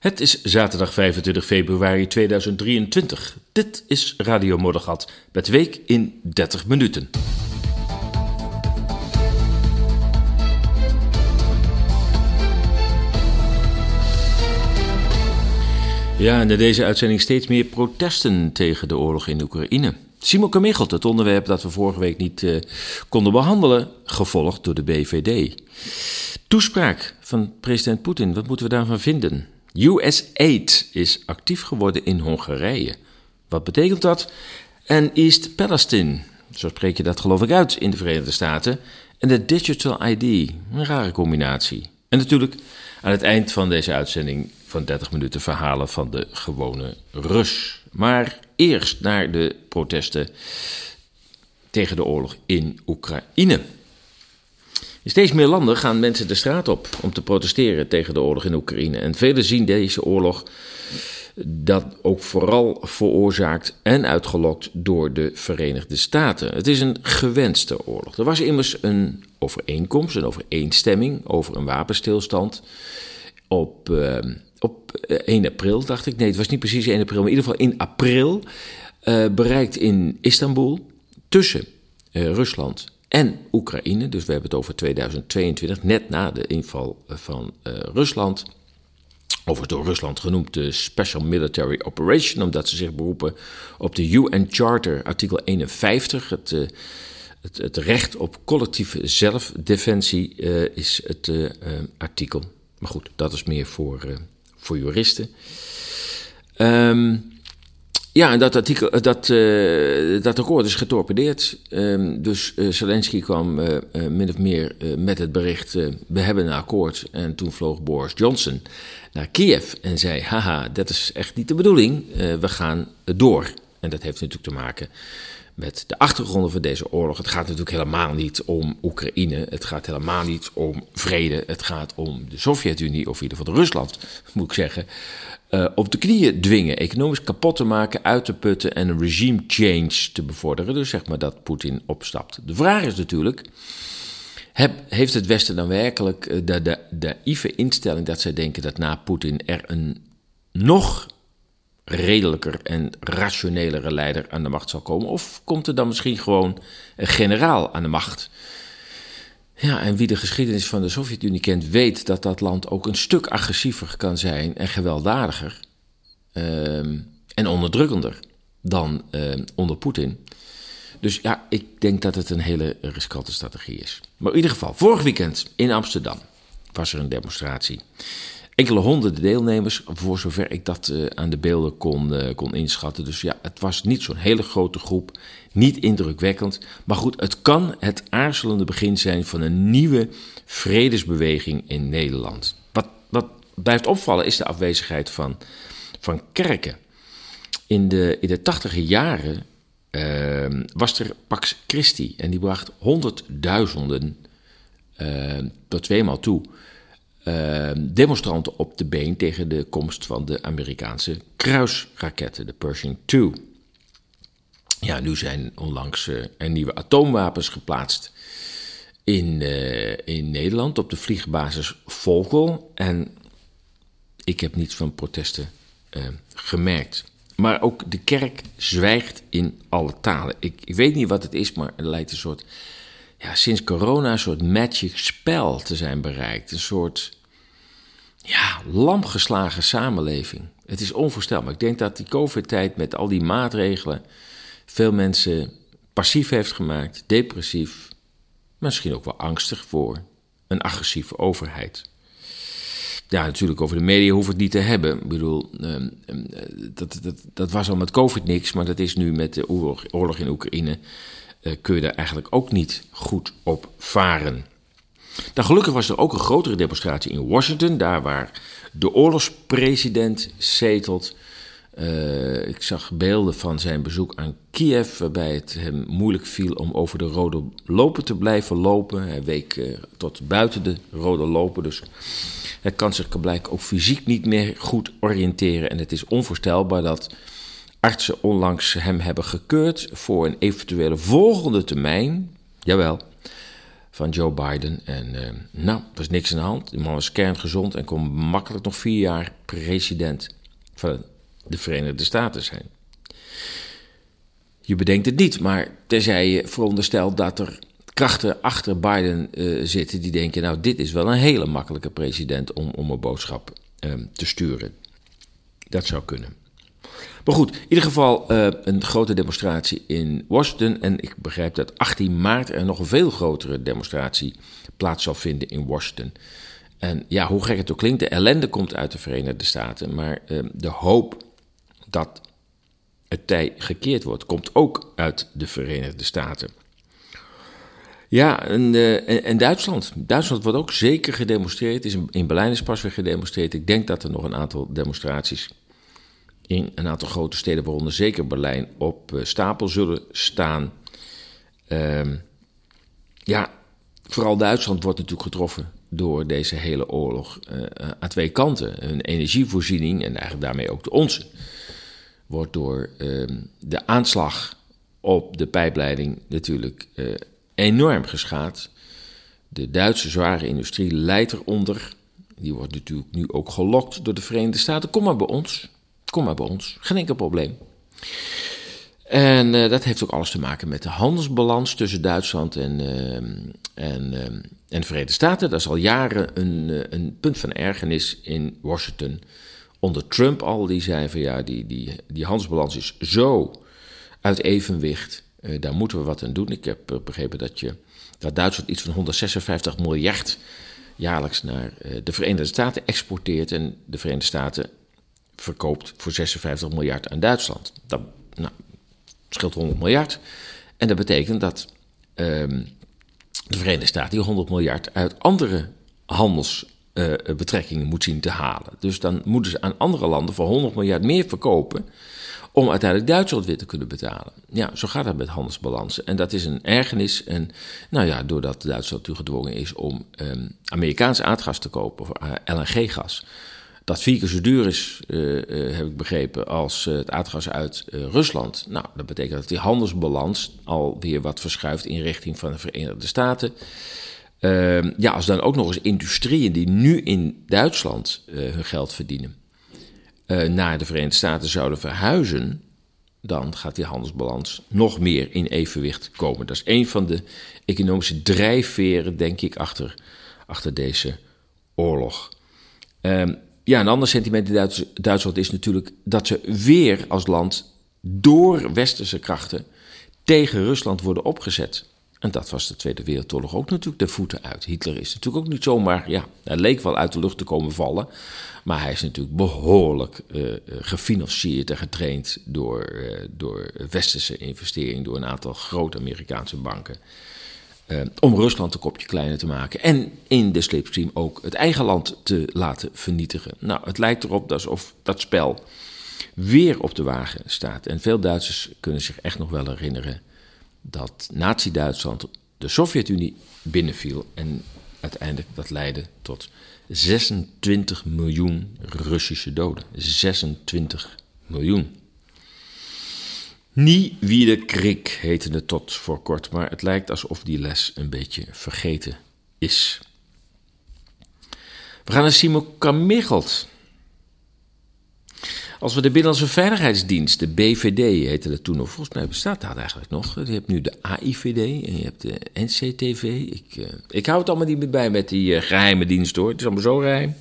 Het is zaterdag 25 februari 2023. Dit is Radio Moddergat met Week in 30 minuten. Ja, en deze uitzending steeds meer protesten tegen de oorlog in Oekraïne. Simon Kamichelt, het onderwerp dat we vorige week niet uh, konden behandelen, gevolgd door de BVD. Toespraak van president Poetin, wat moeten we daarvan vinden? US Aid is actief geworden in Hongarije. Wat betekent dat? En East Palestine, zo spreek je dat geloof ik uit in de Verenigde Staten. En de Digital ID, een rare combinatie. En natuurlijk aan het eind van deze uitzending van 30 minuten verhalen van de gewone Rus. Maar eerst naar de protesten tegen de oorlog in Oekraïne. In steeds meer landen gaan mensen de straat op om te protesteren tegen de oorlog in Oekraïne. En velen zien deze oorlog dat ook vooral veroorzaakt en uitgelokt door de Verenigde Staten. Het is een gewenste oorlog. Er was immers een overeenkomst, een overeenstemming over een wapenstilstand op, uh, op 1 april, dacht ik. Nee, het was niet precies 1 april, maar in ieder geval in april uh, bereikt in Istanbul tussen Rusland en Oekraïne. Dus we hebben het over 2022, net na de inval van uh, Rusland. Over door Rusland genoemd de Special Military Operation, omdat ze zich beroepen op de UN Charter, artikel 51. Het, het, het recht op collectieve zelfdefensie is het artikel. Maar goed, dat is meer voor, voor juristen. Um, ja, dat, artikel, dat, uh, dat akkoord is getorpedeerd. Um, dus uh, Zelensky kwam min of meer met het bericht: we hebben een akkoord. En toen vloog Boris Johnson naar Kiev en zei: haha, dat is echt niet de bedoeling. we gaan door. En dat heeft natuurlijk te maken met de achtergronden van deze oorlog. Het gaat natuurlijk helemaal niet om Oekraïne. Het gaat helemaal niet om vrede. Het gaat om de Sovjet-Unie, of in ieder geval Rusland, moet ik zeggen uh, op de knieën dwingen, economisch kapot te maken, uit te putten en een regime change te bevorderen. Dus zeg maar dat Poetin opstapt. De vraag is natuurlijk, heeft het Westen dan werkelijk eh, de, de, de instelling dat zij denken dat na Poetin er een nog redelijker en rationelere leider aan de macht zal komen? Of komt er dan misschien gewoon een generaal aan de macht? Ja, en wie de geschiedenis van de Sovjet-Unie kent, weet dat dat land ook een stuk agressiever kan zijn en gewelddadiger uh, en onderdrukkender dan uh, onder Poetin. Dus ja, ik denk dat het een hele riskante strategie is. Maar in ieder geval, vorig weekend in Amsterdam was er een demonstratie enkele honderden deelnemers, voor zover ik dat uh, aan de beelden kon, uh, kon inschatten. Dus ja, het was niet zo'n hele grote groep, niet indrukwekkend. Maar goed, het kan het aarzelende begin zijn van een nieuwe vredesbeweging in Nederland. Wat, wat blijft opvallen is de afwezigheid van, van kerken. In de, in de tachtige jaren uh, was er Pax Christi en die bracht honderdduizenden tot tweemaal toe uh, demonstranten op de been tegen de komst van de Amerikaanse kruisraketten, de Pershing II. Ja, nu zijn onlangs uh, nieuwe atoomwapens geplaatst in, uh, in Nederland op de vliegbasis Volkel. En ik heb niets van protesten gemerkt. Maar ook de kerk zwijgt in alle talen. Ik, ik weet niet wat het is, maar er lijkt een soort ja, sinds corona een soort magic spel te zijn bereikt. Een soort ja, lamgeslagen samenleving. Het is onvoorstelbaar. Ik denk dat die COVID-tijd met al die maatregelen veel mensen passief heeft gemaakt, depressief, misschien ook wel angstig voor een agressieve overheid. Ja, natuurlijk, over de media hoef het niet te hebben. Ik bedoel, ehm, ehm, dat, dat, dat was al met COVID niks, maar dat is nu met de oorlog, in Oekraïne uh, kun je daar eigenlijk ook niet goed op varen. Nou, gelukkig was er ook een grotere demonstratie in Washington, daar waar de oorlogspresident zetelt. Uh, ik zag beelden van zijn bezoek aan Kiev, waarbij het hem moeilijk viel om over de rode lopen te blijven lopen. Hij week uh, tot buiten de rode lopen, dus hij kan zich blijkbaar ook fysiek niet meer goed oriënteren. En het is onvoorstelbaar dat artsen onlangs hem hebben gekeurd voor een eventuele volgende termijn, jawel, van Joe Biden. En uh, nou, er was niks aan de hand. Die man was kerngezond en kon makkelijk nog vier jaar president van de Verenigde Staten zijn. Je bedenkt het niet, maar terzij je veronderstelt dat er krachten achter Biden uh, zitten die denken: nou, dit is wel een hele makkelijke president om, om een boodschap uh, te sturen. Dat zou kunnen. Maar goed, in ieder geval uh, een grote demonstratie in Washington. En ik begrijp dat 18 maart er nog een veel grotere demonstratie plaats zal vinden in Washington. En ja, hoe gek het ook klinkt, de ellende komt uit de Verenigde Staten. Maar de hoop dat het tij gekeerd wordt, komt ook uit de Verenigde Staten. Ja, en, uh, en, Duitsland. Duitsland wordt ook zeker gedemonstreerd. Is in Berlijn is pas weer gedemonstreerd. Ik denk dat er nog een aantal demonstraties in een aantal grote steden, waaronder zeker Berlijn, op uh, stapel zullen staan. Uh, ja, vooral Duitsland wordt natuurlijk getroffen door deze hele oorlog uh, aan twee kanten. Hun energievoorziening en eigenlijk daarmee ook de onze wordt door ehm, de aanslag op de pijpleiding natuurlijk uh, enorm geschaad. De Duitse zware industrie leidt eronder. Die wordt natuurlijk nu ook gelokt door de Verenigde Staten. Kom maar bij ons. Kom maar bij ons. Geen enkel probleem. En dat heeft ook alles te maken met de handelsbalans tussen Duitsland en, uh, en, uh, en de Verenigde Staten. Dat is al jaren een, een punt van ergernis in Washington onder Trump al, die zei van ja, die, die, die handelsbalans is zo uit evenwicht, uh, daar moeten we wat aan doen. Ik heb uh, begrepen dat, je, dat Duitsland iets van 156 miljard jaarlijks naar de Verenigde Staten exporteert en de Verenigde Staten verkoopt voor 56 miljard aan Duitsland. Dat nou, scheelt 100 miljard. En dat betekent dat ehm, de Verenigde Staten die 100 miljard uit andere handels uh, betrekkingen moet zien te halen. Dus dan moeten ze aan andere landen voor 100 miljard meer verkopen om uiteindelijk Duitsland weer te kunnen betalen. Ja, zo gaat dat met handelsbalansen. En dat is een ergernis. En nou ja, doordat Duitsland natuurlijk gedwongen is om um, Amerikaans aardgas te kopen, of eh, LNG-gas. Dat vier keer zo duur is, uh, heb ik begrepen, als het aardgas uit Rusland. Nou, dat betekent dat die handelsbalans alweer wat verschuift in richting van de Verenigde Staten. Uh, ja, als dan ook nog eens industrieën die nu in Duitsland hun geld verdienen, naar de Verenigde Staten zouden verhuizen, dan gaat die handelsbalans nog meer in evenwicht komen. Dat is een van de economische drijfveren, denk ik, achter, achter deze oorlog. Uh, ja, een ander sentiment in Duitsland is natuurlijk dat ze weer als land door westerse krachten tegen Rusland worden opgezet. En dat was de Tweede Wereldoorlog ook natuurlijk de voeten uit. Hitler is natuurlijk ook niet zomaar, ja, hij leek wel uit de lucht te komen vallen. Maar hij is natuurlijk behoorlijk uh, gefinancierd en getraind door, uh, door westerse investeringen, door een aantal grote Amerikaanse banken. Uh, om Rusland een kopje kleiner te maken. En in de slipstream ook het eigen land te laten vernietigen. Nou, het lijkt erop alsof dat spel weer op de wagen staat. En veel Duitsers kunnen zich echt nog wel herinneren dat Nazi-Duitsland de Sovjet-Unie binnenviel en uiteindelijk dat leidde tot 26 miljoen Russische doden. 26 miljoen. Nie wie de krik heette het tot voor kort, maar het lijkt alsof die les een beetje vergeten is. We gaan naar Simon Kamichelt. Als we de Binnenlandse Veiligheidsdienst, de BVD heette dat toen nog, volgens mij bestaat dat eigenlijk nog. Je hebt nu de AIVD en je hebt de NCTV. Ik, uh, ik hou het allemaal niet meer bij met die uh, geheime dienst hoor. Het is allemaal zo geheim.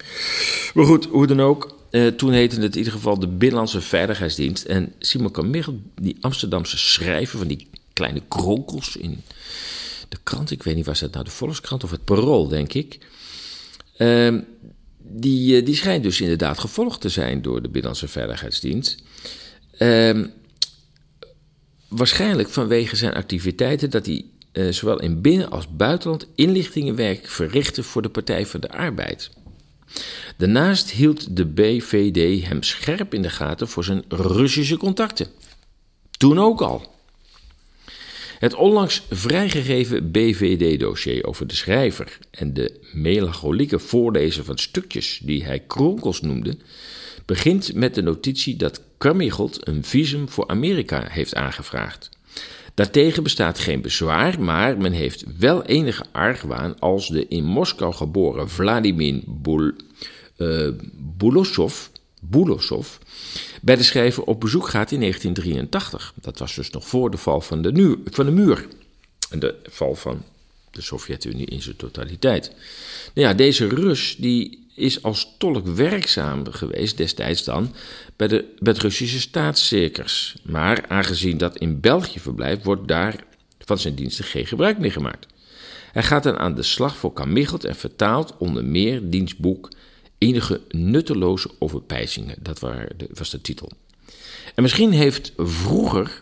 Maar goed, hoe dan ook. Uh, toen heette het in ieder geval de Binnenlandse Veiligheidsdienst. En Simon Kamichel, die Amsterdamse schrijver van die kleine kronkels in de krant. Ik weet niet, was dat nou de Volkskrant of het Parool, denk ik. Ehm, die, eh, die schijnt dus inderdaad gevolgd te zijn door de Binnenlandse Veiligheidsdienst. Uh, waarschijnlijk vanwege zijn activiteiten dat hij uh, zowel in binnen- als buitenland inlichtingenwerk verrichtte voor de Partij van de Arbeid. Daarnaast hield de BVD hem scherp in de gaten voor zijn Russische contacten. Toen ook al. Het onlangs vrijgegeven BVD-dossier over de schrijver en de melancholieke voorlezer van stukjes die hij kronkels noemde, begint met de notitie dat Carmichelt een visum voor Amerika heeft aangevraagd. Daartegen bestaat geen bezwaar, maar men heeft wel enige argwaan als de in Moskou geboren Vladimir Bul, uh, Bulosov, bij de schrijver op bezoek gaat in 1983. Dat was dus nog voor de val van de, van de muur en de val van de Sovjet-Unie in zijn totaliteit. Nou ja, deze Rus die is als tolk werkzaam geweest destijds dan bij, de, bij het Russische staatscirkers. Maar aangezien dat in België verblijft, wordt daar van zijn diensten geen gebruik meer gemaakt. Hij gaat dan aan de slag voor Kamichelt en vertaalt onder meer dienstboek Enige nutteloze overpijzingen. Dat was de titel. En misschien heeft vroeger,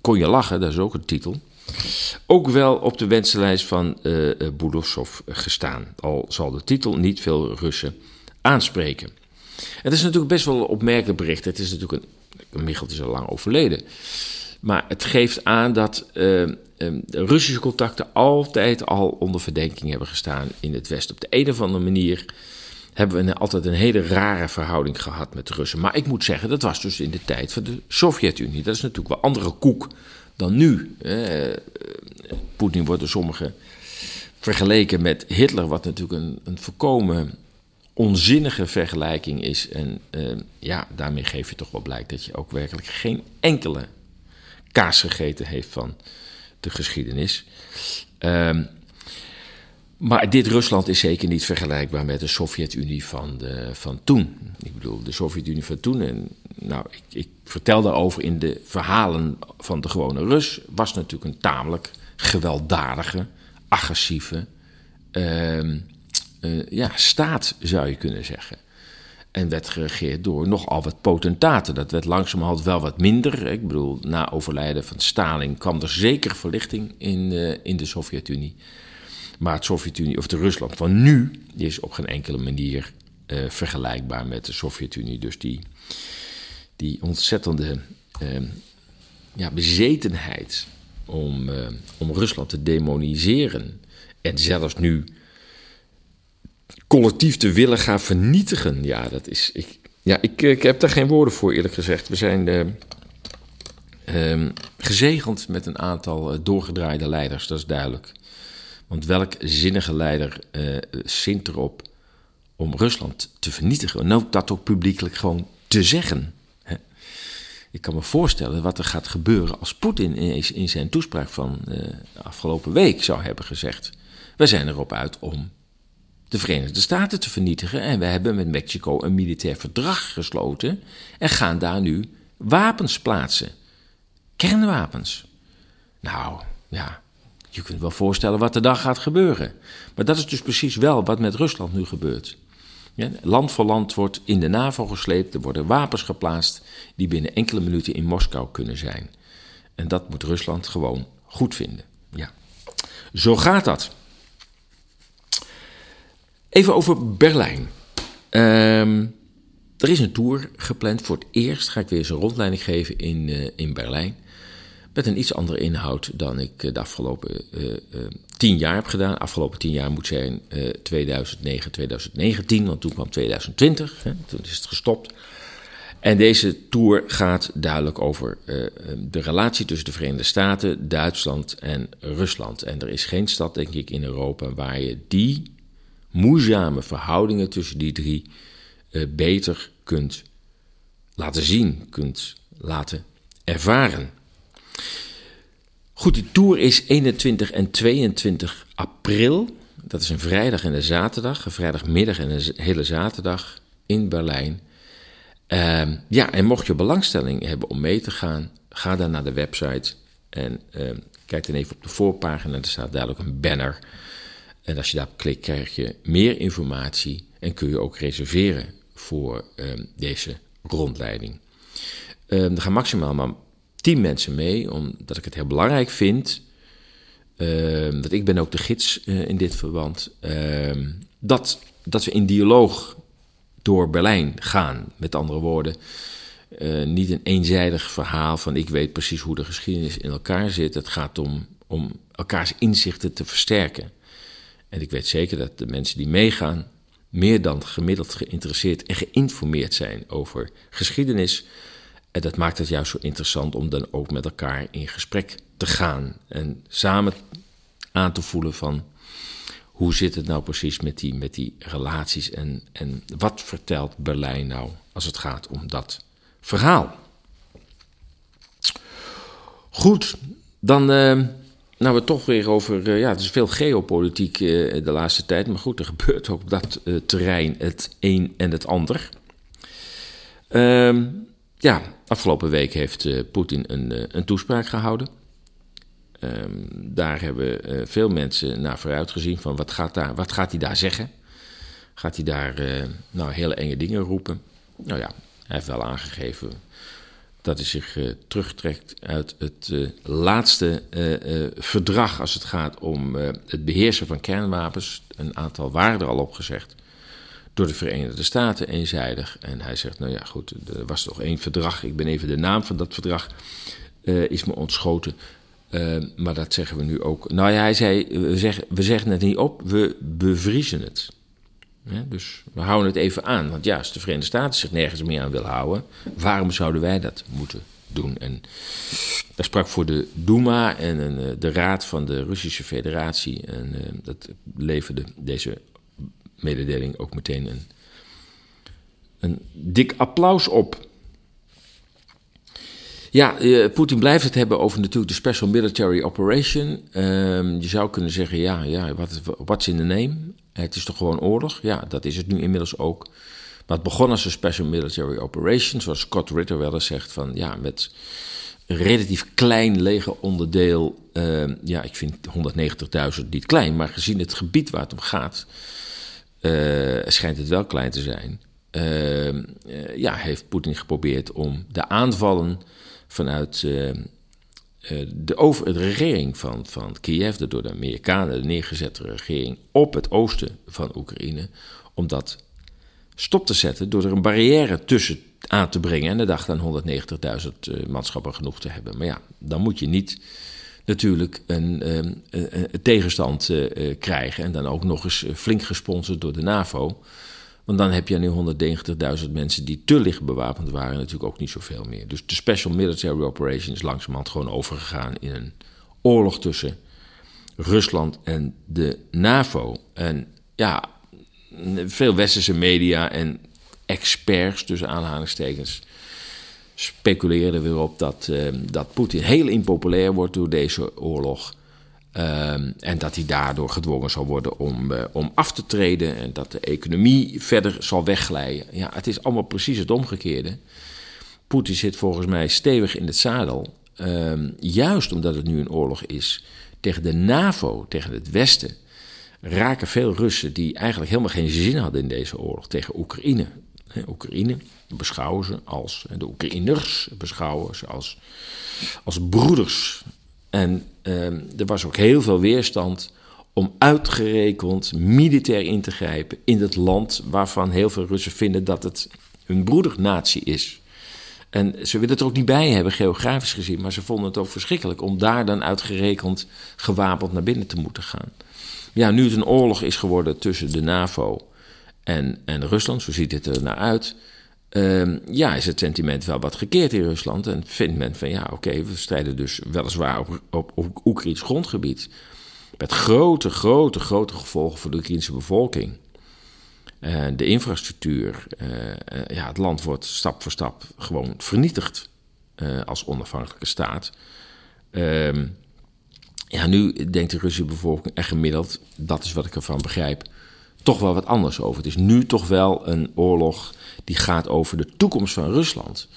kon je lachen, dat is ook een titel, ook wel op de wensenlijst van uh, gestaan. Al zal de titel niet veel Russen aanspreken. Het is natuurlijk best wel een opmerkelijk bericht. Het is natuurlijk een. Michel is al lang overleden. Maar het geeft aan dat uh, Russische contacten altijd al onder verdenking hebben gestaan in het Westen. Op de een of andere manier hebben we altijd een hele rare verhouding gehad met de Russen. Maar ik moet zeggen, dat was dus in de tijd van de Sovjet-Unie. Dat is natuurlijk wel andere koek dan nu. Poetin wordt door sommigen vergeleken met Hitler, wat natuurlijk een, een voorkomen onzinnige vergelijking is. En uh, ja, daarmee geef je toch wel blijk dat je ook werkelijk geen enkele kaas gegeten heeft van de geschiedenis. Uh, maar dit Rusland is zeker niet vergelijkbaar met de Sovjet-Unie van, de, van toen. Ik bedoel, de Sovjet-Unie van toen. En nou, ik, ik vertel daarover in de verhalen van de gewone Rus. Was natuurlijk een tamelijk gewelddadige, agressieve uh, uh, ja, staat, zou je kunnen zeggen. En werd geregeerd door nogal wat potentaten. Dat werd langzamerhand wel wat minder. Ik bedoel, na overlijden van Stalin kwam er zeker verlichting in, uh, in de Sovjet-Unie. Maar het Sovjet-Unie, of de Rusland van nu, is op geen enkele manier uh, vergelijkbaar met de Sovjet-Unie. Dus die, die ontzettende uh, ja, bezetenheid om, uh, om Rusland te demoniseren. En zelfs nu collectief te willen gaan vernietigen. Ja, dat is. Ik, ja, ik, ik heb daar geen woorden voor, eerlijk gezegd. We zijn uh, gezegend met een aantal doorgedraaide leiders, dat is duidelijk. Want welk zinnige leider uh, zint erop om Rusland te vernietigen? En ook dat ook publiekelijk gewoon te zeggen. Ik kan me voorstellen wat er gaat gebeuren als Poetin in zijn toespraak van uh, afgelopen week zou hebben gezegd: Wij zijn erop uit om de Verenigde Staten te vernietigen. En we hebben met Mexico een militair verdrag gesloten en gaan daar nu wapens plaatsen. Kernwapens. Nou, ja, je kunt wel voorstellen wat er dan gaat gebeuren. Maar dat is dus precies wel wat met Rusland nu gebeurt. Land voor land wordt in de NAVO gesleept, er worden wapens geplaatst die binnen enkele minuten in Moskou kunnen zijn. En dat moet Rusland gewoon goed vinden. Ja. Zo gaat dat. Even over Berlijn. Um, er is een tour gepland. Voor het eerst ga ik weer eens een rondleiding geven in, uh, in Berlijn. Met een iets andere inhoud dan ik eh, de afgelopen uh, tien jaar heb gedaan. Afgelopen tien jaar moet zijn 2009, 2019, want toen kwam 2020. Hè, toen is het gestopt. En deze tour gaat duidelijk over de relatie tussen de Verenigde Staten, Duitsland en Rusland. En er is geen stad, denk ik, in Europa waar je die moeizame verhoudingen tussen die drie beter kunt laten zien, kunt laten ervaren. Goed, die tour is 21 en 22 april. Dat is een vrijdag en een zaterdag. Een vrijdagmiddag en een hele zaterdag in Berlijn. Uh, ja, en mocht je belangstelling hebben om mee te gaan, ga dan naar de website en uh, kijk dan even op de voorpagina. Er staat duidelijk een banner. En als je daarop klikt, krijg je meer informatie en kun je ook reserveren voor uh, deze rondleiding. Ehm, er gaan maximaal maar tien mensen mee, omdat ik het heel belangrijk vind. Dat ik ben ook de gids uh, in dit verband. Uh, dat, dat we in dialoog door Berlijn gaan. Met andere woorden, eh, niet een eenzijdig verhaal van ik weet precies hoe de geschiedenis in elkaar zit. Het gaat om, om elkaars inzichten te versterken. En ik weet zeker dat de mensen die meegaan meer dan gemiddeld geïnteresseerd en geïnformeerd zijn over geschiedenis En dat maakt het juist zo interessant om dan ook met elkaar in gesprek te gaan. En samen aan te voelen van hoe zit het nou precies met die, met die relaties en, en wat vertelt Berlijn nou als het gaat om dat verhaal. Goed, dan uh, nou we toch weer over, uh, ja het is veel geopolitiek uh, de laatste tijd, maar goed er gebeurt ook op dat terrein het een en het ander. Ehm, ja, afgelopen week heeft Poetin een, een toespraak gehouden. Um, daar hebben uh, veel mensen naar vooruit gezien van wat gaat, daar, wat gaat hij daar zeggen? Gaat hij daar nou, hele enge dingen roepen? Nou ja, hij heeft wel aangegeven dat hij zich terugtrekt uit het laatste verdrag als het gaat om het beheersen van kernwapens. Een aantal er al opgezegd door de Verenigde Staten eenzijdig. En hij zegt, nou ja goed, er was toch één verdrag, ik ben even de naam van dat verdrag, is me ontschoten. Uh, maar dat zeggen we nu ook. Nou ja, hij zei: we zeggen, we zeggen het niet op, we bevriezen het. Dus we houden het even aan. Want ja, de Verenigde Staten zich nergens meer aan willen houden, waarom zouden wij dat moeten doen? En daar sprak voor de Duma en uh, de Raad van de Russische Federatie. En dat leverde deze mededeling ook meteen een, een dik applaus op. Ja, uh, Poetin blijft het hebben over natuurlijk de Special Military Operation. Uh, je zou kunnen zeggen, ja, ja wat, what's in the name? Het is toch gewoon oorlog? Ja, dat is het nu inmiddels ook. Maar het begon als een Special Military Operation, zoals Scott Ritter wel eens zegt, van ja, met een relatief klein legeronderdeel. Uh, ja, ik vind 190.000 niet klein, maar gezien het gebied waar het om gaat, uh, schijnt het wel klein te zijn. Ehm, eh, ja, heeft Poetin geprobeerd om de aanvallen vanuit uh, de, over, de regering van, van Kiev, de door de Amerikanen neergezette regering op het oosten van Oekraïne, om dat stop te zetten door er een barrière tussen aan te brengen en de dag dan 190.000 uh, manschappen genoeg te hebben. Maar ja, dan moet je niet natuurlijk een, een, een tegenstand uh, krijgen en dan ook nog eens flink gesponsord door de NAVO. Want dan heb je nu 190.000 mensen die te licht bewapend waren, natuurlijk ook niet zoveel meer. Dus de Special Military Operation is langzamerhand gewoon overgegaan in een oorlog tussen Rusland en de NAVO. En ja, veel westerse media en experts, tussen aanhalingstekens, speculeren weer op dat, uh, dat Poetin heel impopulair wordt door deze oorlog. Um, en dat hij daardoor gedwongen zal worden om, uh, om af te treden en dat de economie verder zal wegglijden. Ja, het is allemaal precies het omgekeerde. Poetin zit volgens mij stevig in het zadel, um, juist omdat het nu een oorlog is tegen de NAVO, tegen het Westen. Raken veel Russen die eigenlijk helemaal geen zin hadden in deze oorlog tegen Oekraïne. Oekraïne beschouwen ze als, de Oekraïners beschouwen ze als, als broeders. En uh, er was ook heel veel weerstand om uitgerekend militair in te grijpen in het land waarvan heel veel Russen vinden dat het hun broedernatie is. En ze willen het er ook niet bij hebben, geografisch gezien, maar ze vonden het ook verschrikkelijk om daar dan uitgerekend gewapend naar binnen te moeten gaan. Ja, nu het een oorlog is geworden tussen de NAVO en, en Rusland, zo ziet het er naar uit. Uh, ja, is het sentiment wel wat gekeerd in Rusland. En vindt men van ja, oké, we strijden dus weliswaar op, op, op Oekraïns grondgebied. Met grote, grote, grote gevolgen voor de Oekraïnse bevolking. Uh, de infrastructuur, uh, ja, het land wordt stap voor stap gewoon vernietigd als onafhankelijke staat. Ehm, ja, nu denkt de Russische bevolking echt gemiddeld, dat is wat ik ervan begrijp, toch wel wat anders over. Het is nu toch wel een oorlog die gaat over de toekomst van Rusland.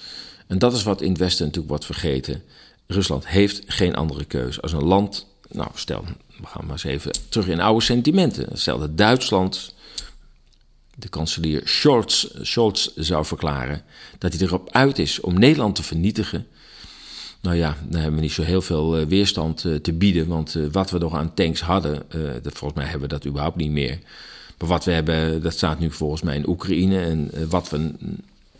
En dat is wat in het Westen natuurlijk wordt vergeten. Rusland heeft geen andere keuze. Als een land, nou stel, we gaan maar eens even terug in oude sentimenten. Stel dat Duitsland, de kanselier Scholz, Scholz zou verklaren dat hij erop uit is om Nederland te vernietigen. Nou ja, dan hebben we niet zo heel veel eh, weerstand eh, te bieden. Want eh, wat we nog aan tanks hadden, volgens mij hebben we dat überhaupt niet meer. Maar wat we hebben, dat staat nu volgens mij in Oekraïne. En uh, wat we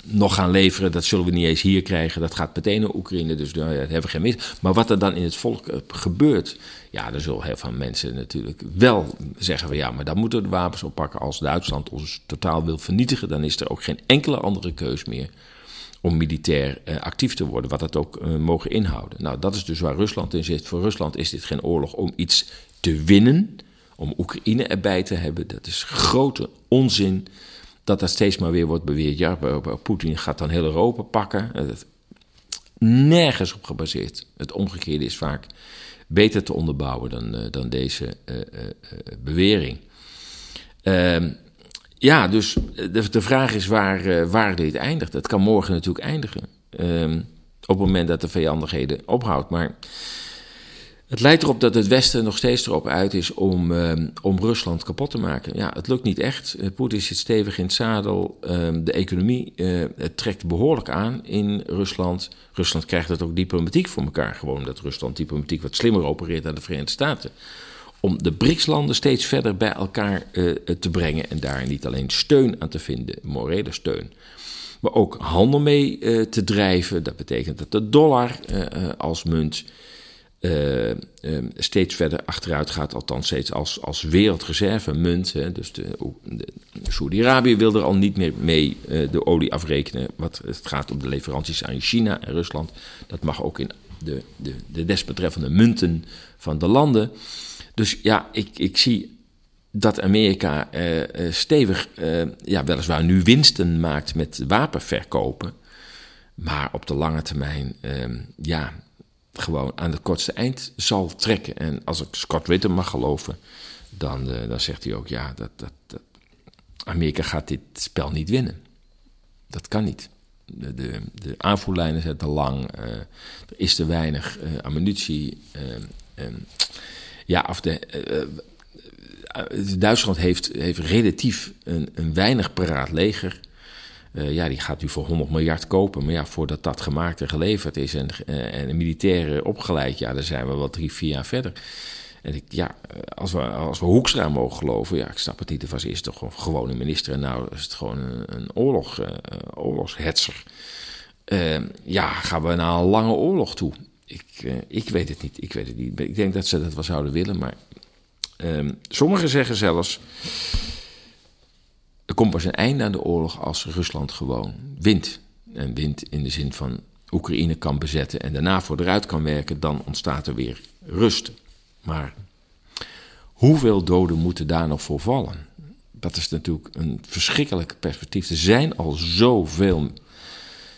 nog gaan leveren, dat zullen we niet eens hier krijgen. Dat gaat meteen naar Oekraïne, dus daar hebben we geen mis. Maar wat er dan in het volk uh, gebeurt, ja, dan zullen heel veel mensen natuurlijk wel zeggen we ja, maar dan moeten we de wapens oppakken. Als Duitsland ons totaal wil vernietigen, dan is er ook geen enkele andere keus meer om militair actief te worden, wat dat ook mogen inhouden. Nou, dat is dus waar Rusland in zit. Voor Rusland is dit geen oorlog om iets te winnen, om Oekraïne erbij te hebben. Dat is grote onzin dat dat steeds maar weer wordt beweerd. Ja, Poetin gaat dan heel Europa pakken. Nergens op gebaseerd. Het omgekeerde is vaak beter te onderbouwen dan, uh, dan deze uh, uh, bewering. Ehm, ja, dus de, de, vraag is waar, waar dit eindigt. Het kan morgen natuurlijk eindigen. Ehm, op het moment dat de vijandigheden ophoudt. Maar het lijkt erop dat het Westen nog steeds erop uit is om, ehm, om Rusland kapot te maken. Ja, het lukt niet echt. Eh, Poetin zit stevig in het zadel. Ehm, de economie uh, trekt behoorlijk aan in Rusland. Rusland krijgt het ook diplomatiek voor elkaar. Gewoon dat Rusland diplomatiek wat slimmer opereert dan de Verenigde Staten. Om de BRICS-landen steeds verder bij elkaar uh, te brengen. En daar niet alleen steun aan te vinden, morele steun. Maar ook handel mee te drijven. Dat betekent dat de dollar als munt uh, steeds verder achteruit gaat, althans steeds als, als wereldreserve munt. Hè. Dus de, Saudi-Arabië wil er al niet meer mee uh, de olie afrekenen. Wat het gaat om de leveranties aan China en Rusland. Dat mag ook in de, de, de desbetreffende munten van de landen. Dus ja, ik, ik zie dat Amerika uh, stevig, ja, weliswaar nu winsten maakt met wapenverkopen. Maar op de lange termijn, ehm, ja, gewoon aan het kortste eind zal trekken. En als ik Scott Ritter mag geloven, dan, uh, dan zegt hij ook: ja, dat, dat, dat, Amerika gaat dit spel niet winnen. Dat kan niet. De, de, de aanvoerlijnen zijn te lang, uh, er is te weinig uh, ammunitie. ja, of de, Duitsland heeft, heeft relatief een, een weinig paraat leger. Uh, ja, die gaat u voor 100 miljard kopen. Maar ja, voordat dat gemaakt en geleverd is en, uh, en militairen opgeleid, ja, dan zijn we wel drie, vier jaar verder. En ik, ja, als we, als we Hoekstra mogen geloven, ja, ik snap het niet. Het was eerst toch gewoon een minister en nou is het gewoon een, een oorlog, uh, oorlogshetser. ja, gaan we naar een lange oorlog toe? Ik, ik weet het niet, ik weet het niet. Ik denk dat ze dat wel zouden willen, maar ehm, sommigen zeggen zelfs er komt pas een einde aan de oorlog als Rusland gewoon wint. En wint in de zin van Oekraïne kan bezetten en daarna voor kan werken, dan ontstaat er weer rust. Maar hoeveel doden moeten daar nog voor vallen? Dat is natuurlijk een verschrikkelijk perspectief. Er zijn al zoveel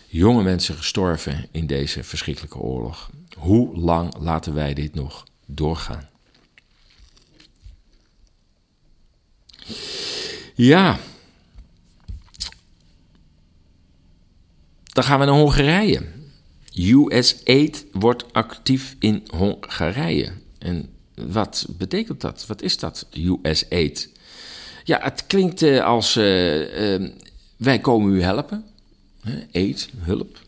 jonge mensen gestorven in deze verschrikkelijke oorlog. Hoe lang laten wij dit nog doorgaan? Ja, Dan gaan we naar Hongarije. US Aid wordt actief in Hongarije. En wat betekent dat? Wat is dat, US Aid? Ja, het klinkt uh, als uh, uh, wij komen u helpen. Aid, hulp.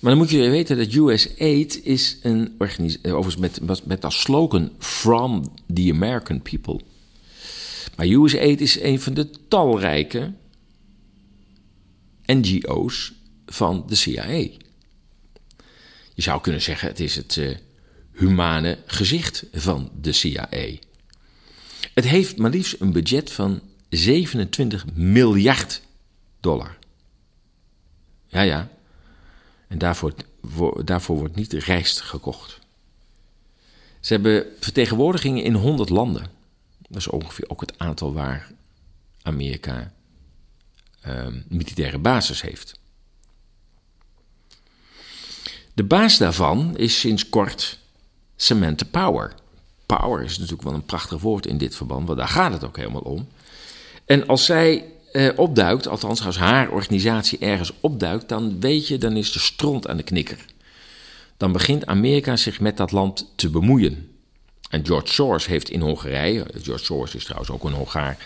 Maar dan moet je weten dat US Aid is een organisatie, overigens met, met als slogan From the American People. Maar US Aid is een van de talrijke NGO's van de CIA. Je zou kunnen zeggen, het is het uh, humane gezicht van de CIA. Het heeft maar liefst een budget van 27 miljard dollar. Ja, ja. En daarvoor, daarvoor wordt niet rijst gekocht. Ze hebben vertegenwoordigingen in 100 landen. Dat is ongeveer ook het aantal waar Amerika militaire basis heeft. De baas daarvan is sinds kort Samantha Power. Power is natuurlijk wel een prachtig woord in dit verband, want daar gaat het ook helemaal om. En als zij eh, opduikt, althans als haar organisatie ergens opduikt, dan weet je, dan is de stront aan de knikker. Dan begint Amerika zich met dat land te bemoeien. En George Soros heeft in Hongarije, George Soros is trouwens ook een Hongaar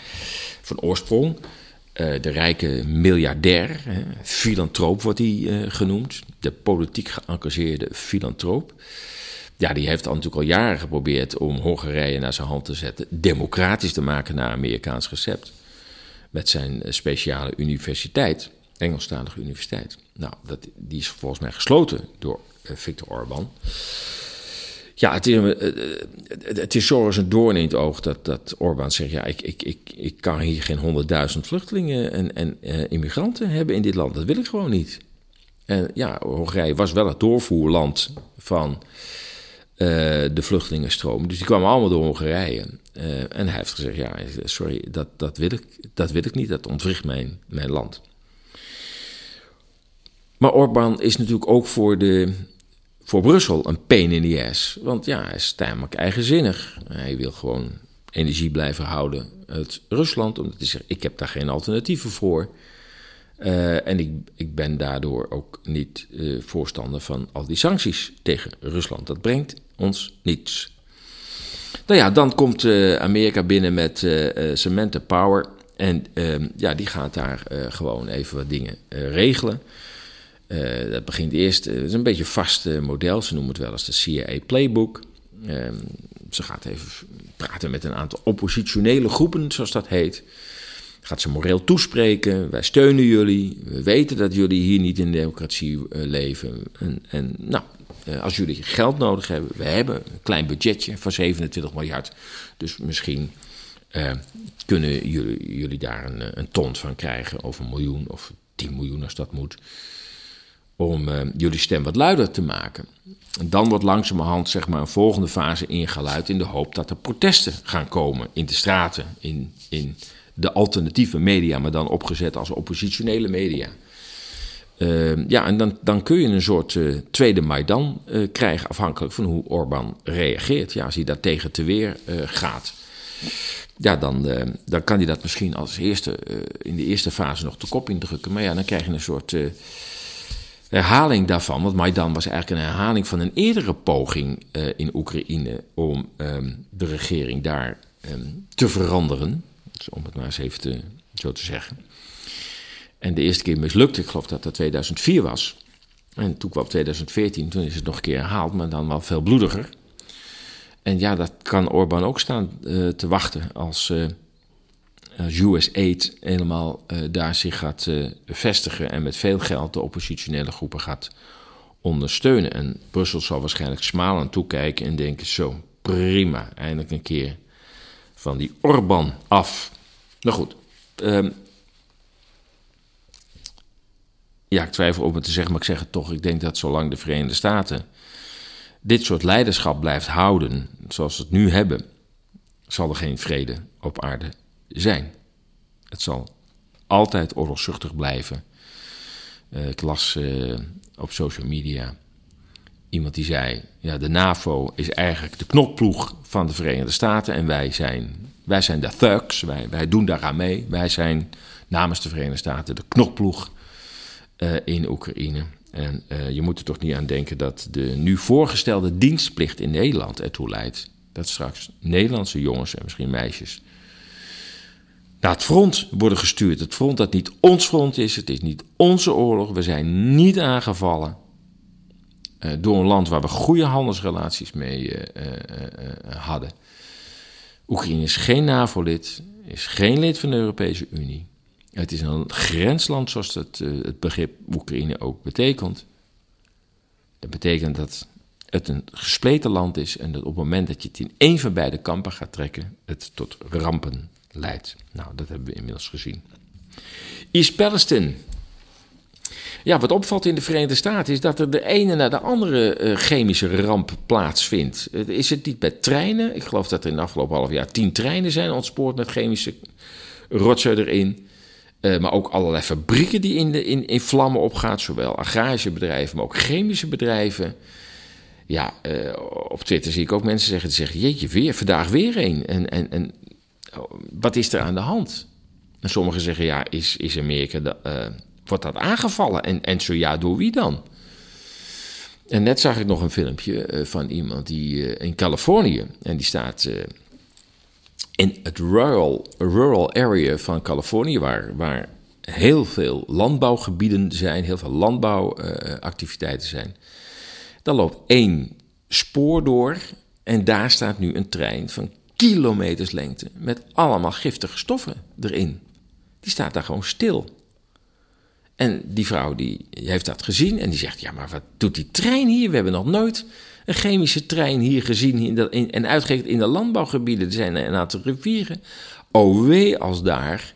van oorsprong, uh, de rijke miljardair, hè, filantroop wordt hij uh, genoemd, de politiek geëngageerde filantroop. Ja, die heeft al natuurlijk al jaren geprobeerd om Hongarije naar zijn hand te zetten, democratisch te maken naar Amerikaans recept. Met zijn uh, speciale universiteit, Engelstalige universiteit. Nou, dat, die is volgens mij gesloten door Viktor Orban. Ja, het is, het is zo als een doorn in het oog dat, dat Orbán zegt: ja, ik, ik, ik, ik kan hier geen honderdduizend vluchtelingen en, en immigranten hebben in dit land. Dat wil ik gewoon niet. En ja, Hongarije was wel het doorvoerland van de vluchtelingenstroom. Dus die kwamen allemaal door Hongarije. en hij heeft gezegd: ja, sorry, dat, dat, wil, ik, dat wil ik niet. Dat ontwricht mijn, mijn land. Maar Orbán is natuurlijk ook voor, de, voor Brussel een pain in the ass. Want ja, hij is tamelijk eigenzinnig. Hij wil gewoon energie blijven houden uit Rusland. Omdat hij zegt, ik heb daar geen alternatieven voor. Uh, en ik, ik ben daardoor ook niet uh, voorstander van al die sancties tegen Rusland. Dat brengt ons niets. Nou ja, dan komt uh, Amerika binnen met Samantha Power. En ehm, ja, die gaat daar gewoon even wat dingen regelen. Uh, dat begint eerst, het is een beetje een vast model, ze noemen het wel eens de CIA Playbook. Uh, ze gaat even praten met een aantal oppositionele groepen, zoals dat heet. Gaat ze moreel toespreken, wij steunen jullie, we weten dat jullie hier niet in democratie leven. En, en nou, als jullie geld nodig hebben, we hebben een klein budgetje van 27 miljard. Dus misschien kunnen jullie, jullie daar een, een ton van krijgen, of een miljoen, of 10 miljoen als dat moet om uh, jullie stem wat luider te maken. En dan wordt langzamerhand zeg maar, een volgende fase ingeluid in de hoop dat er protesten gaan komen in de straten, in, in de alternatieve media, maar dan opgezet als oppositionele media. Uh, ja, en dan, dan kun je een soort uh, tweede Maidan krijgen, afhankelijk van hoe Orbán reageert. Ja, als hij daar tegen te weer gaat, ja, dan, dan kan hij dat misschien als eerste in de eerste fase nog de kop indrukken. Maar ja, dan krijg je een soort herhaling daarvan, want Maidan was eigenlijk een herhaling van een eerdere poging uh, in Oekraïne om um, de regering daar um, te veranderen. Dus om het maar eens even zo te zeggen. En de eerste keer mislukte, ik geloof dat dat 2004 was. En toen kwam 2014, toen is het nog een keer herhaald, maar dan wel veel bloediger. En ja, dat kan Orbán ook staan uh, te wachten als. Uh, uh, US Aid helemaal uh, daar zich gaat uh, vestigen en met veel geld de oppositionele groepen gaat ondersteunen. En Brussel zal waarschijnlijk smalend toekijken en denken: zo, prima, eindelijk een keer van die Orban af. Nou goed. Um, ja, ik twijfel om het te zeggen, maar ik zeg het toch. Ik denk dat zolang de Verenigde Staten dit soort leiderschap blijft houden, zoals ze het nu hebben, zal er geen vrede op aarde zijn. Het zal altijd oorlogszuchtig blijven. Uh, ik las uh, op social media iemand die zei: ja, de NAVO is eigenlijk de knokploeg van de Verenigde Staten en wij zijn, wij zijn de thugs, wij, wij doen daaraan mee. Wij zijn namens de Verenigde Staten de knokploeg uh, in Oekraïne. En je moet er toch niet aan denken dat de nu voorgestelde dienstplicht in Nederland ertoe leidt dat straks Nederlandse jongens en misschien meisjes naar het front worden gestuurd. Het front dat niet ons front is, het is niet onze oorlog. We zijn niet aangevallen uh, door een land waar we goede handelsrelaties mee uh, uh, hadden. Oekraïne is geen NAVO-lid, is geen lid van de Europese Unie. Het is een grensland, zoals het, het begrip Oekraïne ook betekent. Dat betekent dat het een gespleten land is en dat op het moment dat je het in één van beide kampen gaat trekken, het tot rampen leidt. Nou, dat hebben we inmiddels gezien. East Palestine. Ja, wat opvalt in de Verenigde Staten is dat er de ene na de andere uh, chemische ramp plaatsvindt. Is het niet bij treinen? Ik geloof dat er in de afgelopen half jaar tien treinen zijn ontspoord met chemische rotzooi erin. Uh, maar ook allerlei fabrieken die in, de, in, in vlammen opgaan. Zowel agrarische bedrijven, maar ook chemische bedrijven. Ja, op Twitter zie ik ook mensen zeggen, die zeggen jeetje, weer, vandaag weer een. En, en, en wat is er aan de hand? En sommigen zeggen, ja, is, is Amerika, uh, wordt dat aangevallen? En, en zo ja, door wie dan? En net zag ik nog een filmpje uh, van iemand die uh, in Californië, en die staat in het rural, rural area van Californië, waar, waar heel veel landbouwgebieden zijn, heel veel landbouwactiviteiten zijn. Daar loopt één spoor door en daar staat nu een trein van kilometers lengte met allemaal giftige stoffen erin. Die staat daar gewoon stil. En die vrouw die heeft dat gezien en die zegt: Ja, maar wat doet die trein hier? We hebben nog nooit een chemische trein hier gezien in en uitgerekend in de landbouwgebieden. Er zijn een aantal rivieren. Oh wee, als daar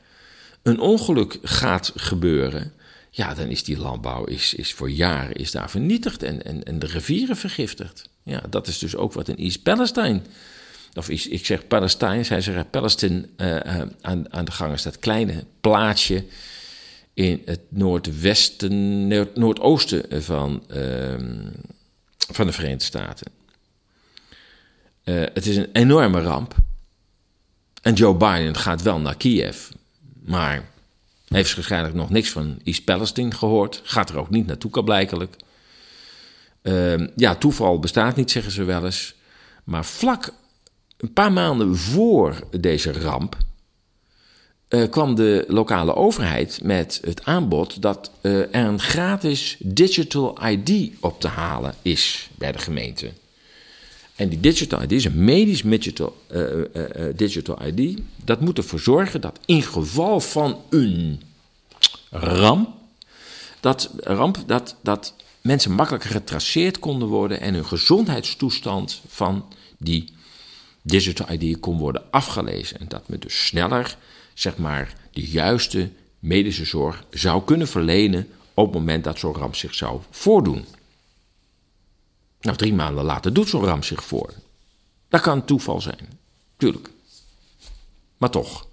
een ongeluk gaat gebeuren, ja, dan is die landbouw is, is voor jaren is daar vernietigd en, en, en de rivieren vergiftigd. Ja, dat is dus ook wat in East Palestine, of ik zeg Palestine, zij zeggen Palestine uh, aan, aan de gang is, dat kleine plaatsje in het noordwesten, noordoosten van, uh, van de Verenigde Staten. Uh, het is een enorme ramp. En Joe Biden gaat wel naar Kiev, maar heeft waarschijnlijk nog niks van East Palestine gehoord. Gaat er ook niet naartoe, kan. Uh, ja, toeval bestaat niet, zeggen ze wel eens. Maar vlak een paar maanden voor deze ramp uh, kwam de lokale overheid met het aanbod dat uh, er een gratis digital ID op te halen is bij de gemeente. En die digital ID is een medisch digital, uh, digital ID. Dat moet ervoor zorgen dat in geval van een ramp, dat, ramp dat, dat mensen makkelijker getraceerd konden worden en hun gezondheidstoestand van die digital ID kon worden afgelezen. En dat men dus sneller, zeg maar, de juiste medische zorg zou kunnen verlenen op het moment dat zo'n ramp zich zou voordoen. Nou, drie maanden later doet zo'n ramp zich voor. Dat kan toeval zijn, tuurlijk. Maar toch.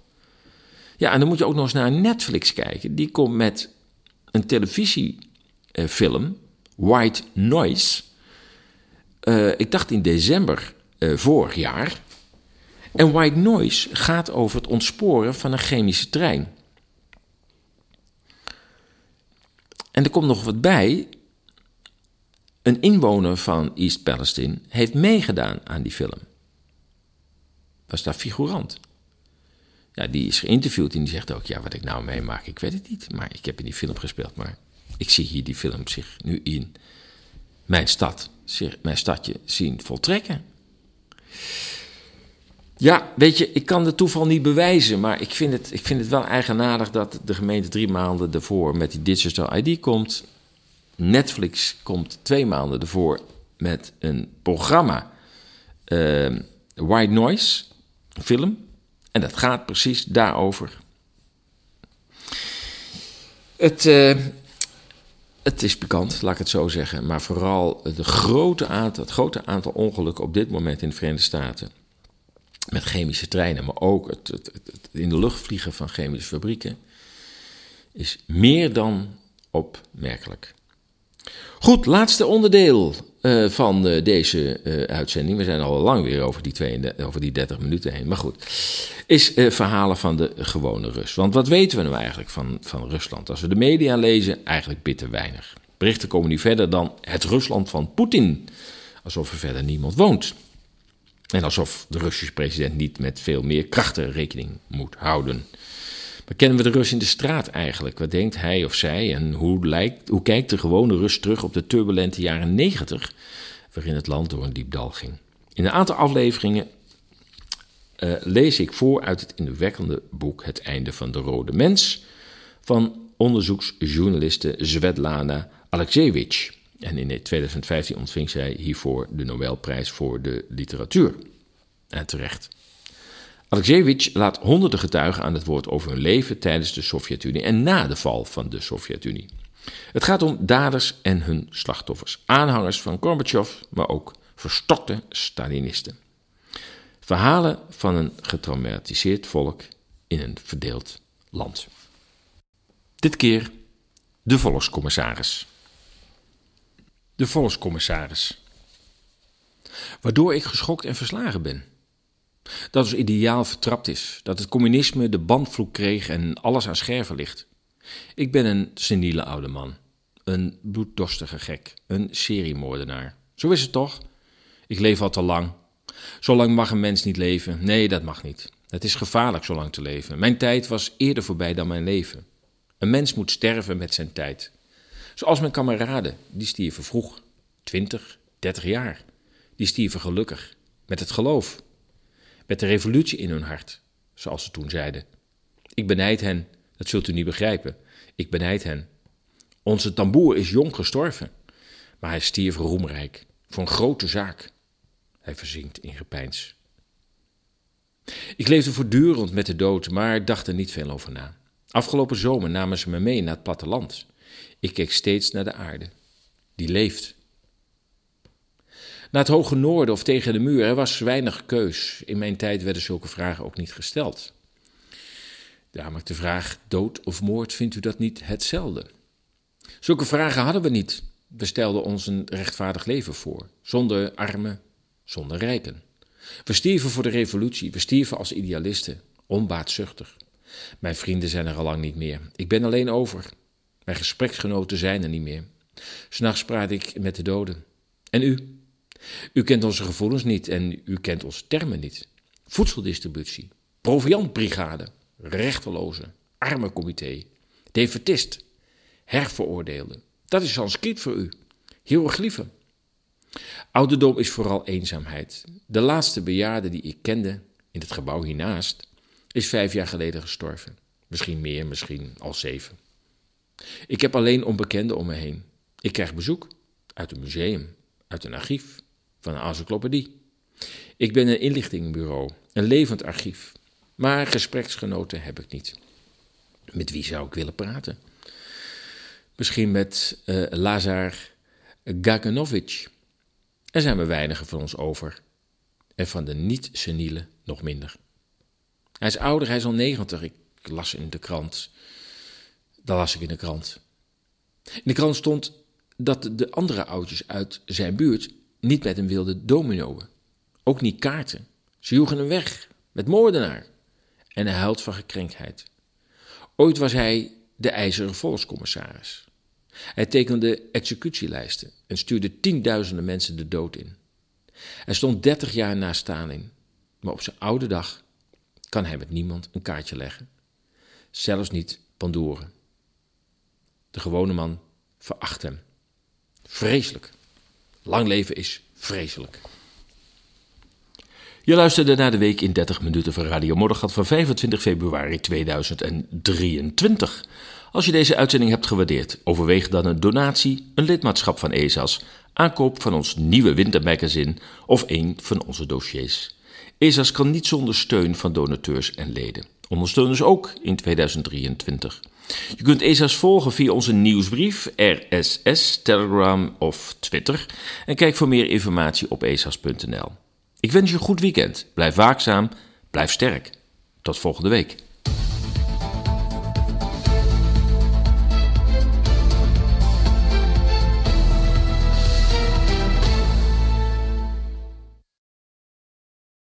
Ja, en dan moet je ook nog eens naar Netflix kijken. Die komt met een televisiefilm, White Noise. Uh, ik dacht in december uh, vorig jaar. En White Noise gaat over het ontsporen van een chemische trein. En er komt nog wat bij. Een inwoner van East Palestine heeft meegedaan aan die film. Was daar figurant. Ja, die is geïnterviewd en die zegt ook: Ja, wat ik nou meemaak, ik weet het niet. Maar ik heb in die film gespeeld. Maar ik zie hier die film zich nu in mijn stad, mijn stadje zien voltrekken. Ja, weet je, ik kan de toeval niet bewijzen, maar ik vind, het, ik vind het wel eigenaardig dat de gemeente drie maanden ervoor met die digital ID komt. Netflix komt twee maanden ervoor met een programma, uh, White Noise, een film. En dat gaat precies daarover. Het, uh, het is bekend, laat ik het zo zeggen. Maar vooral de grote aantal, het grote aantal ongelukken op dit moment in de Verenigde Staten. Met chemische treinen, maar ook het, het, het in de lucht vliegen van chemische fabrieken. Is meer dan opmerkelijk. Goed, laatste onderdeel uh, van uh, deze uh, uitzending. We zijn al lang weer over die, 32, over die 30 minuten heen. Maar goed. Is verhalen van de gewone Rus. Want wat weten we nou eigenlijk van, van Rusland? Als we de media lezen, eigenlijk bitter weinig. Berichten komen nu verder dan het Rusland van Poetin. Alsof er verder niemand woont. En alsof de Russische president niet met veel meer krachten rekening moet houden. Maar kennen we de Rus in de straat eigenlijk? Wat denkt hij of zij en hoe, lijkt, hoe kijkt de gewone Rus terug op de turbulente jaren 90, waarin het land door een diep dal ging? In een aantal afleveringen uh, lees ik voor uit het indrukwekkende boek Het einde van de Rode Mens van onderzoeksjournaliste Svetlana Alexievich. En in 2015 ontving zij hiervoor de Nobelprijs voor de literatuur. En terecht. Alexievich laat honderden getuigen aan het woord over hun leven tijdens de Sovjet-Unie en na de val van de Sovjet-Unie. Het gaat om daders en hun slachtoffers, aanhangers van Gorbachev, maar ook verstokte Stalinisten. Verhalen van een getraumatiseerd volk in een verdeeld land. Dit keer de volkscommissaris. De volkscommissaris. Waardoor ik geschokt en verslagen ben. Dat ons ideaal vertrapt is, dat het communisme de bandvloek kreeg en alles aan scherven ligt. Ik ben een seniele oude man, een bloeddorstige gek, een seriemoordenaar. Zo is het toch? Ik leef al te lang. Zo lang mag een mens niet leven. Nee, dat mag niet. Het is gevaarlijk zo lang te leven. Mijn tijd was eerder voorbij dan mijn leven. Een mens moet sterven met zijn tijd. Zoals mijn kameraden, die stierven vroeg, 20, 30 jaar. Die stierven gelukkig, met het geloof, met de revolutie in hun hart, zoals ze toen zeiden. Ik benijd hen, dat zult u niet begrijpen. Ik benijd hen, Onze tamboer is jong gestorven, maar hij stierf roemrijk voor een grote zaak. Hij verzinkt in gepeins. Ik leefde voortdurend met de dood, maar dacht er niet veel over na. Afgelopen zomer namen ze me mee naar het platteland. Ik keek steeds naar de aarde. Die leeft. Naar het hoge noorden of tegen de muur, er was weinig keus. In mijn tijd werden zulke vragen ook niet gesteld. Namelijk de vraag: dood of moord, vindt u dat niet hetzelfde? Zulke vragen hadden we niet. We stelden ons een rechtvaardig leven voor, zonder armen, zonder rijken. We stierven voor de revolutie, we stierven als idealisten, onbaatzuchtig. Mijn vrienden zijn er al lang niet meer. Ik ben alleen over. Mijn gespreksgenoten zijn er niet meer. S'nachts praat ik met de doden. En u? U kent onze gevoelens niet en u kent onze termen niet. Voedseldistributie, proviantbrigade, rechteloze, armencomité, defetist, herveroordeelde. Dat is Sanskriet voor u. Hieroglyphen. Ouderdom is vooral eenzaamheid. De laatste bejaarde die ik kende, in het gebouw hiernaast, is vijf jaar geleden gestorven. Misschien meer, misschien al zeven. Ik heb alleen onbekenden om me heen. Ik krijg bezoek uit een museum, uit een archief, van een. Ik ben een inlichtingenbureau, een levend archief. Maar gespreksgenoten heb ik niet. Met wie zou ik willen praten? Misschien met uh, Lazar Gaganovic. Er zijn weinigen van ons over. En van de niet-seniele nog minder. Hij is ouder, hij is al negentig. Ik las in de krant. Dat las ik in de krant. In de krant stond dat de andere oudjes uit zijn buurt niet met hem wilden dominoen. Ook niet kaarten. Ze joegen hem weg met moordenaar. En hij huilt van gekrenktheid. Ooit was hij de ijzeren volkscommissaris. Hij tekende executielijsten en stuurde tienduizenden mensen de dood in. Hij stond dertig jaar na Stalin, maar op zijn oude dag kan hij met niemand een kaartje leggen. Zelfs niet Pandoren. De gewone man veracht hem. Vreselijk. Lang leven is vreselijk. Je luisterde naar de week in 30 minuten van Radio Moddergat van 25 februari 2023. Als je deze uitzending hebt gewaardeerd, overweeg dan een donatie, een lidmaatschap van ESAS, aankoop van ons nieuwe wintermagazine of een van onze dossiers. ESAS kan niet zonder steun van donateurs en leden. Ondersteun ons ook in 2023. Je kunt ESA's volgen via onze nieuwsbrief, RSS, Telegram of Twitter. En kijk voor meer informatie op esas.nl. Ik wens je een goed weekend. Blijf waakzaam, blijf sterk. Tot volgende week.